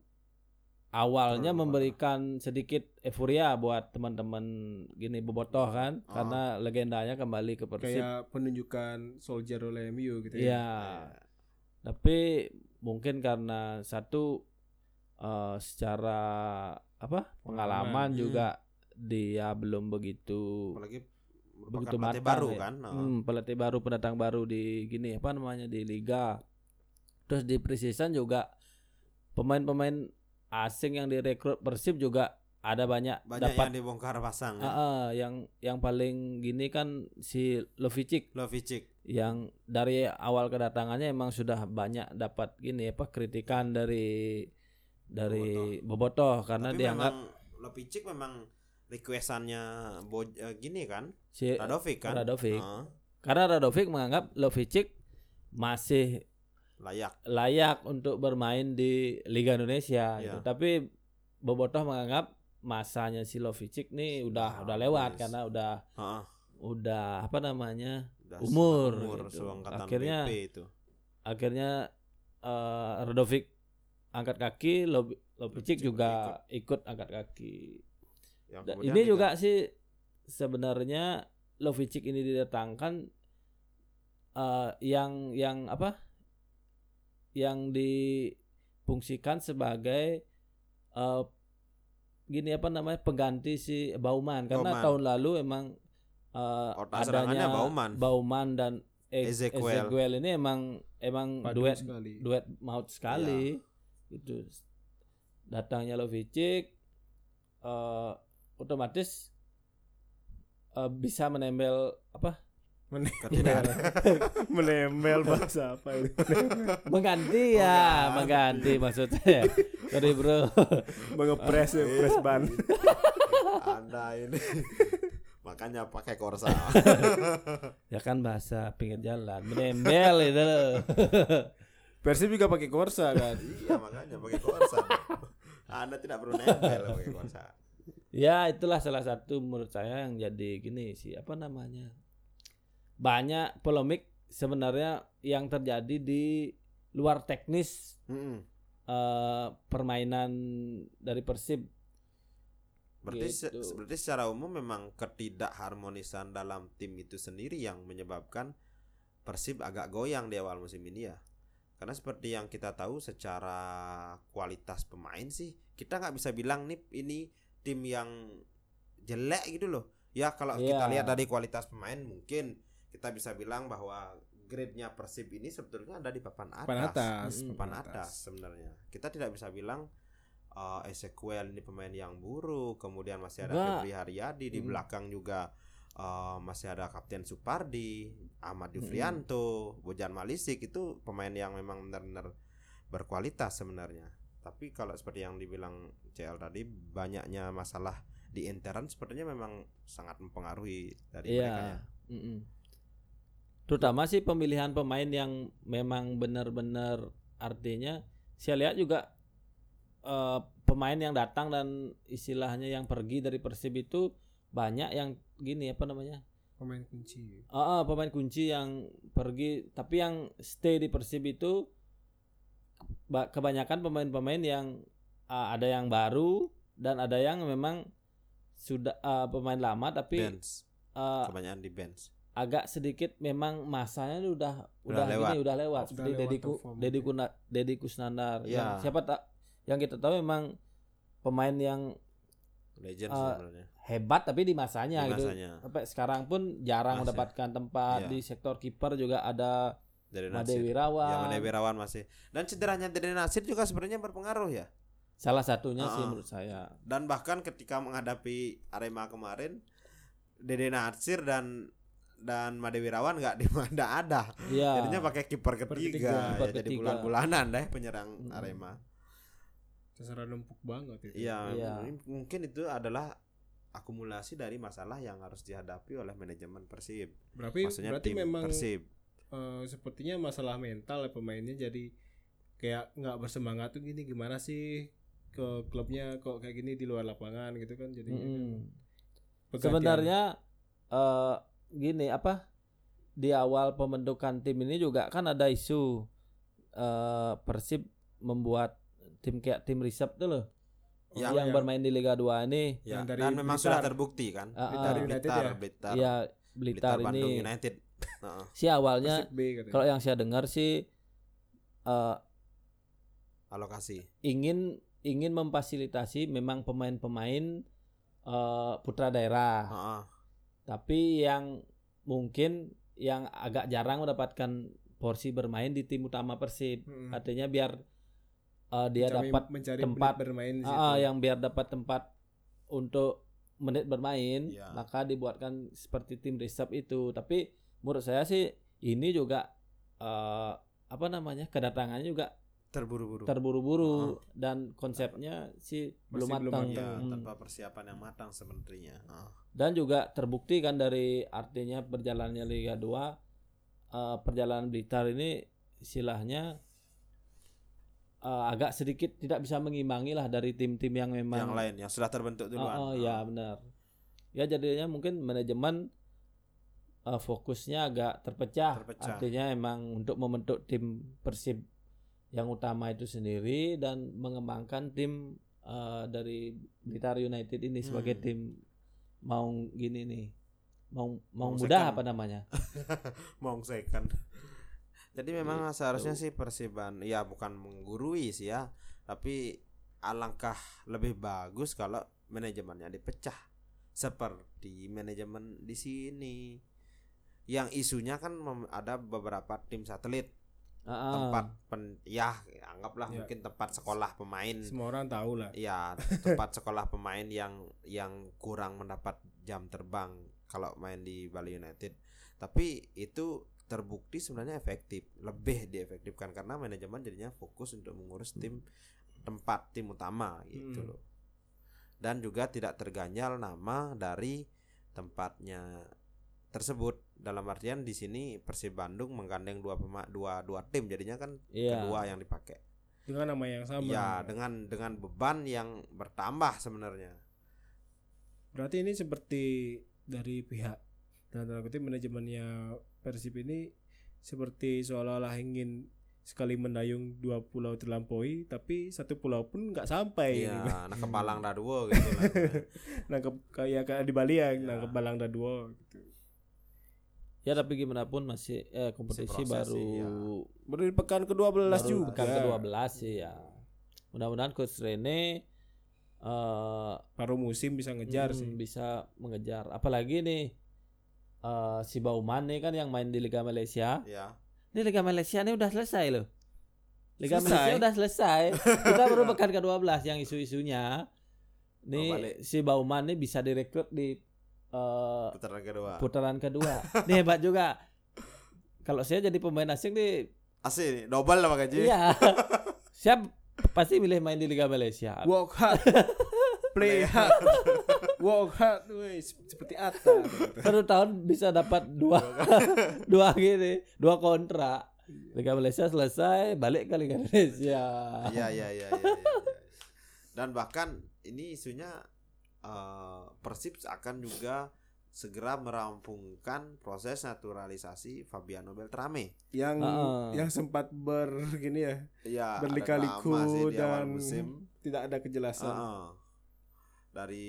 awalnya memberikan sedikit euforia buat teman-teman gini bobotoh kan Ah. karena legendanya kembali ke Persib Kayak penunjukan soldier oleh MU gitu Iya. ya. Tapi mungkin karena satu eh, secara apa pengalaman Hmm. juga dia belum begitu Apalagi begitu pelatih matang baru ya. kan. Ah. Hmm, pelatih baru pendatang baru di gini apa namanya di liga. Terus di preseason juga pemain-pemain asing yang direkrut Persib juga ada banyak, Banyak dapat yang dibongkar pasang. Ya. ah, yang yang paling gini kan si Lovicic Lovicic. yang dari awal kedatangannya emang sudah banyak dapat gini apa kritikan dari dari Bobotoh karena Tapi dianggap Lovicic memang requestannya Bo- eh, gini kan. si Radovic kan. Radovic. Ah, karena Radovic menganggap Lovicic masih layak. layak untuk bermain di Liga Indonesia Iya. gitu. Tapi Bobotoh menganggap masanya si Lovicic nih udah Ah, udah lewat yes. karena udah Ah, udah apa namanya udah Umur, umur gitu. Akhirnya- PP itu. akhirnya eh Radovic angkat kaki Lo- Lovicic Lovicic juga ikut angkat kaki Yang Dan kemudian ini juga sih sebenarnya Lovicic ini didatangkan eh, yang yang apa yang difungsikan sebagai eh, gini apa namanya pengganti si Bauman karena Bauman. tahun lalu emang eh, serangannya adanya Bauman. dan E- Ezequiel. Ezequiel ini emang emang Padu duet sekali. duet maut sekali itu datangnya Lovicic eh otomatis eh, bisa menempel apa Ketidak. Menembel bahasa apa itu? mengganti ya mengganti maksudnya sorry bro Mengepres press ban. Anda ini makanya pakai korsa. ya kan bahasa pinggir jalan menempel itu. Persib juga pakai Corsa kan. iya makanya pakai korsa. Anda tidak perlu nempel pakai korsa. ya itulah salah satu menurut saya yang jadi gini sih apa namanya banyak polemik sebenarnya yang terjadi di luar teknis Mm-mm. eh, permainan dari Persib Berarti se- Gitu. berarti secara umum memang ketidakharmonisan dalam tim itu sendiri yang menyebabkan Persib agak goyang di awal musim ini ya. Karena seperti yang kita tahu secara kualitas pemain sih kita nggak bisa bilang nih ini tim yang jelek gitu loh. Ya kalau kita Iya. lihat dari kualitas pemain mungkin kita bisa bilang bahwa grade-nya Persib ini sebetulnya ada di papan atas. Papan atas. Mm-mm. Papan atas sebenarnya. Kita tidak bisa bilang uh, Ezequiel ini pemain yang buruk, kemudian masih ada Enggak. Febri Haryadi di Mm. belakang juga uh, masih ada Kapten Supardi, Ahmad Mm-mm. Yufrianto, Bojan Malisik itu pemain yang memang benar-benar berkualitas sebenarnya. Tapi kalau seperti yang dibilang CL tadi banyaknya masalah di intern sepertinya memang sangat mempengaruhi dari mereka ya. Iya. mm-mm. Terutama sih pemilihan pemain yang memang benar-benar artinya saya lihat juga eh, pemain yang datang dan istilahnya yang pergi dari Persib itu banyak yang gini apa namanya? Pemain kunci. Ah, ah, pemain kunci yang pergi tapi yang stay di Persib itu ba- kebanyakan pemain-pemain yang ah, ada yang baru dan ada yang memang sudah ah, pemain lama tapi Bench, ah, kebanyakan di bench. Agak sedikit memang masanya udah Udah udah, lewat. gini udah lewat Udah seperti lewat Dedi Ku- perform, Dedi ya. Kuna- Dedi Kusnandar Iya. yang siapa tak yang kita tahu memang pemain yang legend Eh, sebenarnya hebat tapi di masanya Di gitu. masanya. Sampai sekarang pun jarang Masih. mendapatkan tempat Iya. di sektor kiper juga ada dari Made Nasir. Wirawan. Ya Made Wirawan masih. Dan cederanya Dede Nasir juga sebenarnya berpengaruh ya. Salah satunya sih Ah, ah. menurut saya. Dan bahkan ketika menghadapi Arema kemarin Dede Nasir dan dan Made Wirawan nggak di nggak ada. Iya. Jadinya pakai kiper Kiper ketiga, ketiga. ya, Kiper jadi ketiga. bulan-bulanan deh penyerang Mm. Arema. Terserah numpuk banget itu. Iya, m- mungkin itu adalah akumulasi dari masalah yang harus dihadapi oleh manajemen Persib. Berarti Maksudnya berarti tim memang Persib. eh, sepertinya masalah mental ya pemainnya jadi kayak nggak bersemangat tuh gini gimana sih ke klubnya kok kayak gini di luar lapangan gitu kan jadi Mm-mm. pergantian. Sebenarnya eh gini apa di awal pembentukan tim ini juga kan ada isu eh Persib membuat tim kayak tim riset tuh loh Ya, yang yang- bermain di Liga 2 ini Ya, yang dari dan memang Blitar. sudah terbukti kan. Blitar ah. United Blitar, ya? Blitar, ya Blitar, Blitar Bandung ini United. Heeh. si awalnya kalau yang saya dengar sih eh alokasi. ingin ingin memfasilitasi memang pemain-pemain eh, putra daerah Heeh. Tapi yang mungkin yang agak jarang mendapatkan porsi bermain di tim utama Persib Mm-mm. artinya biar eh, dia Mencari- dapat mencari tempat, bermain di situ. ah, yang biar dapat tempat untuk menit bermain Ya. maka dibuatkan seperti tim reserve itu tapi menurut saya sih ini juga eh, apa namanya kedatangannya juga Terburu-buru. terburu-buru dan konsepnya sih belum Masih belum matang Ya, matang. Hmm. tanpa persiapan yang matang sebenarnya. Heeh. dan juga terbukti kan dari artinya perjalanannya Liga 2 eh, perjalanan Blitar ini istilahnya eh, agak sedikit tidak bisa mengimbangi lah dari tim-tim yang memang yang lain yang sudah terbentuk duluan. oh, ya benar ya jadinya mungkin manajemen eh, fokusnya agak terpecah. Terpecah. artinya emang untuk membentuk tim Persib yang utama itu sendiri dan mengembangkan tim eh, dari Blitar United ini sebagai Hmm. tim mau gini nih mau mau Mau mudah apa namanya Mong second. Jadi memang seharusnya sih Persiban ya bukan menggurui sih ya, tapi alangkah lebih bagus kalau manajemennya dipecah seperti manajemen di sini. Yang isunya kan ada beberapa tim satelit Ah. tempat pen ya anggaplah Ya. mungkin tempat sekolah pemain semua orang tahu lah ya tempat sekolah pemain yang yang kurang mendapat jam terbang kalau main di Bali United tapi itu terbukti sebenarnya efektif lebih diefektifkan karena manajemen jadinya fokus untuk mengurus tim tempat tim utama gitu Hmm. loh dan juga tidak terganjal nama dari tempatnya tersebut dalam artian di sini Persib Bandung menggandeng dua pema dua dua tim jadinya kan Iya. kedua yang dipakai dengan nama yang sama Ya, dengan dengan beban yang bertambah sebenarnya. berarti ini seperti dari pihak dan tanda kutip manajemennya Persib ini seperti seolah-olah ingin sekali mendayung dua pulau terlampaui tapi satu pulau pun nggak sampai Iya, nah kepalang daduo gitu lah. nangkep kayak kayak di Bali ya Ya. nangkep balang daduo gitu ya tapi gimana pun masih eh, kompetisi proses baru ya. baru di pekan ke-12 baru juga pekan ke-12 sih ya mudah-mudahan coach Rene eh paruh musim bisa ngejar Hmm, sih bisa mengejar apalagi nih eh si Bauman nih kan yang main di Liga Malaysia ya. ini Liga Malaysia ini udah selesai loh Liga Selesai? Malaysia udah selesai kita baru pekan ke-12 yang isu-isunya Oh, nih balik. si Bauman nih bisa direkrut di eh, Putaran kedua. putaran kedua. Ini hebat juga. Kalau saya jadi pemain asing nih Asli nih, double lah gaji. iya. Siap pasti milih main di Liga Malaysia. Work hard. Play hard. work hard weh, seperti Atta. Satu tahun bisa dapat dua. Dua gini dua kontrak Liga Malaysia selesai balik ke Liga Indonesia Iya, iya, iya, iya, iya, iya. Dan bahkan ini isunya eh, Persib akan juga segera merampungkan proses naturalisasi Fabiano Beltrame. yang Ah. yang sempat ber gini ya di awal dan musim. tidak ada kejelasan Heeh. Dari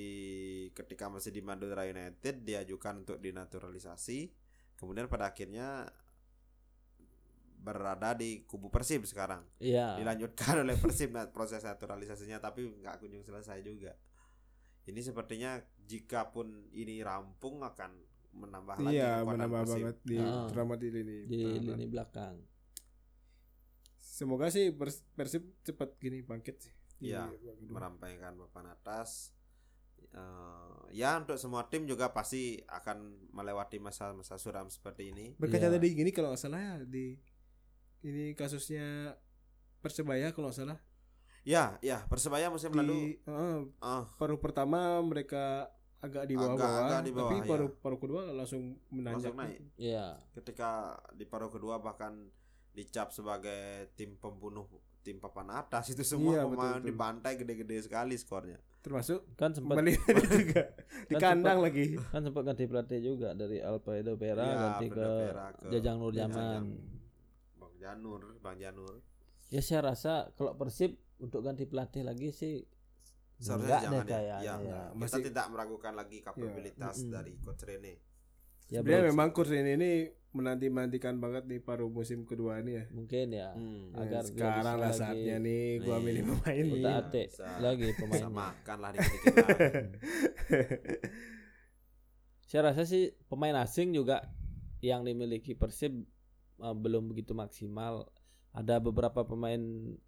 ketika masih di Madura United diajukan untuk dinaturalisasi, kemudian pada akhirnya berada di kubu Persib sekarang. Iya. Dilanjutkan oleh Persib nah, proses naturalisasinya tapi nggak kunjung selesai juga. Ini sepertinya jika pun ini rampung akan menambah lagi Iya, menambah Persib. banget di Ah. terutama di lini. Di pertahanan. lini belakang. Semoga sih Pers- Persib cepat gini bangkit sih. Iya, merampaikan papan atas. Eh, ya untuk semua tim juga pasti akan melewati masa-masa suram seperti ini. Berkaca tadi gini kalau nggak salah ya di ini kasusnya Persebaya kalau nggak salah Ya, ya Persebaya musim di lalu eh, ah, paruh pertama mereka agak di Agak- bawah-bawah, agak di bawah, tapi ya. paruh paruh kedua langsung menanjak. langsung naik. Iya. Ketika di paruh kedua bahkan dicap sebagai tim pembunuh tim papan atas itu semua Iya, betul, pemain betul. dibantai gede-gede sekali skornya. Termasuk Kan sempat United juga di Kan kandang lagi. kan sempat ganti pelatih juga dari Alfredo Vera Iya, ganti ke Vera ke Jajang Nur Jajang. Jaman. Bang Janur, Bang Janur. Ya saya rasa kalau Persib untuk ganti pelatih lagi sih Seharusnya enggak deh jangan ya. ya. ya. Kita Masih- tidak meragukan lagi kapabilitas Mm-mm. dari coach Rene. Ya, Sebenarnya memang kurs ini, ini menanti nantikan banget di paruh musim kedua ini ya. mungkin ya. Hmm. Ya, Agar dia sekarang lah lagi- saatnya nih gua Iya. milih pemain. Udah Iya, ate lagi Bisa pemainnya. makan lah dikit-dikit lah. Saya rasa sih pemain asing juga yang dimiliki Persib uh, belum begitu maksimal. Ada beberapa pemain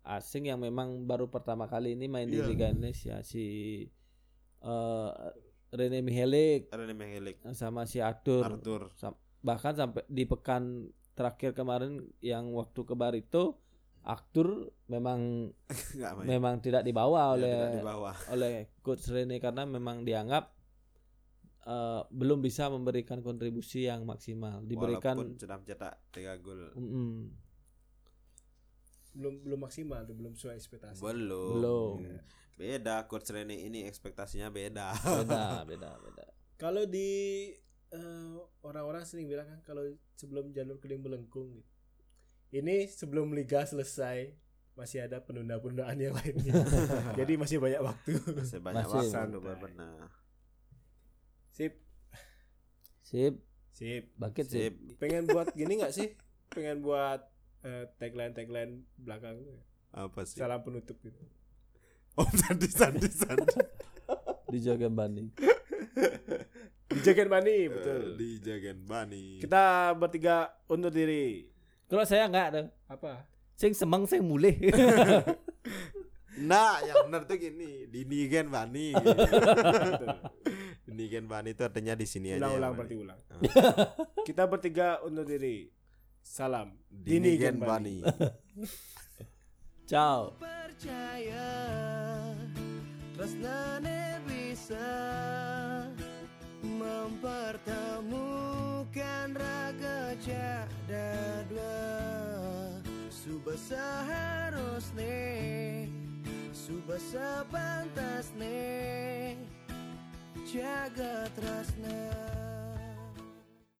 asing yang memang baru pertama kali ini main di Iya. Liga Indonesia si uh, Rene Mihelik Rene Menghilik, sama si Arthur. Arthur. Bahkan sampai di pekan terakhir kemarin yang waktu ke Barito Arthur memang memang tidak dibawa Ya, oleh tidak di bawah. oleh coach Rene karena memang dianggap eh, belum bisa memberikan kontribusi yang maksimal. Diberikan Walaupun sudah mencetak 3 gol. Mm-mm, belum belum maksimal tuh, belum sesuai ekspektasi. Belum. belum. Beda coach Rene ini ekspektasinya beda. Beda, beda, beda. Kalau di eh, orang-orang sering bilang kan kalau sebelum jalur kuning melengkung gitu. Ini sebelum liga selesai masih ada penunda-penundaan yang lainnya. Jadi masih banyak waktu. Masih banyak Masih. waktu berbenah. Sip, Sip, sip. bangkit sip. Sip. Pengen buat gini nggak sih? Pengen buat eh, tagline-tagline belakang Apa sih? salam penutup gitu. Oh, sandi sandi sandi. Dijaga Bani. Dijaga Mani, betul. Di Jagan Bani. Kita bertiga undur diri. Kalau saya enggak ada. Apa? Sing semang sing mulih. Nah, yang benar tuh gini, di Nigen Bani. gitu. Di Nigen Bani itu artinya di sini aja. Ulang-ulang yang berarti Bani. ulang. Ah. Kita bertiga undur diri. Salam. Di Dini Gen Bani. Ciao. percaya Tresnane bisa Mempertemukan raga cada dua Suba seharusnya Suba sepantasnya Jaga tresna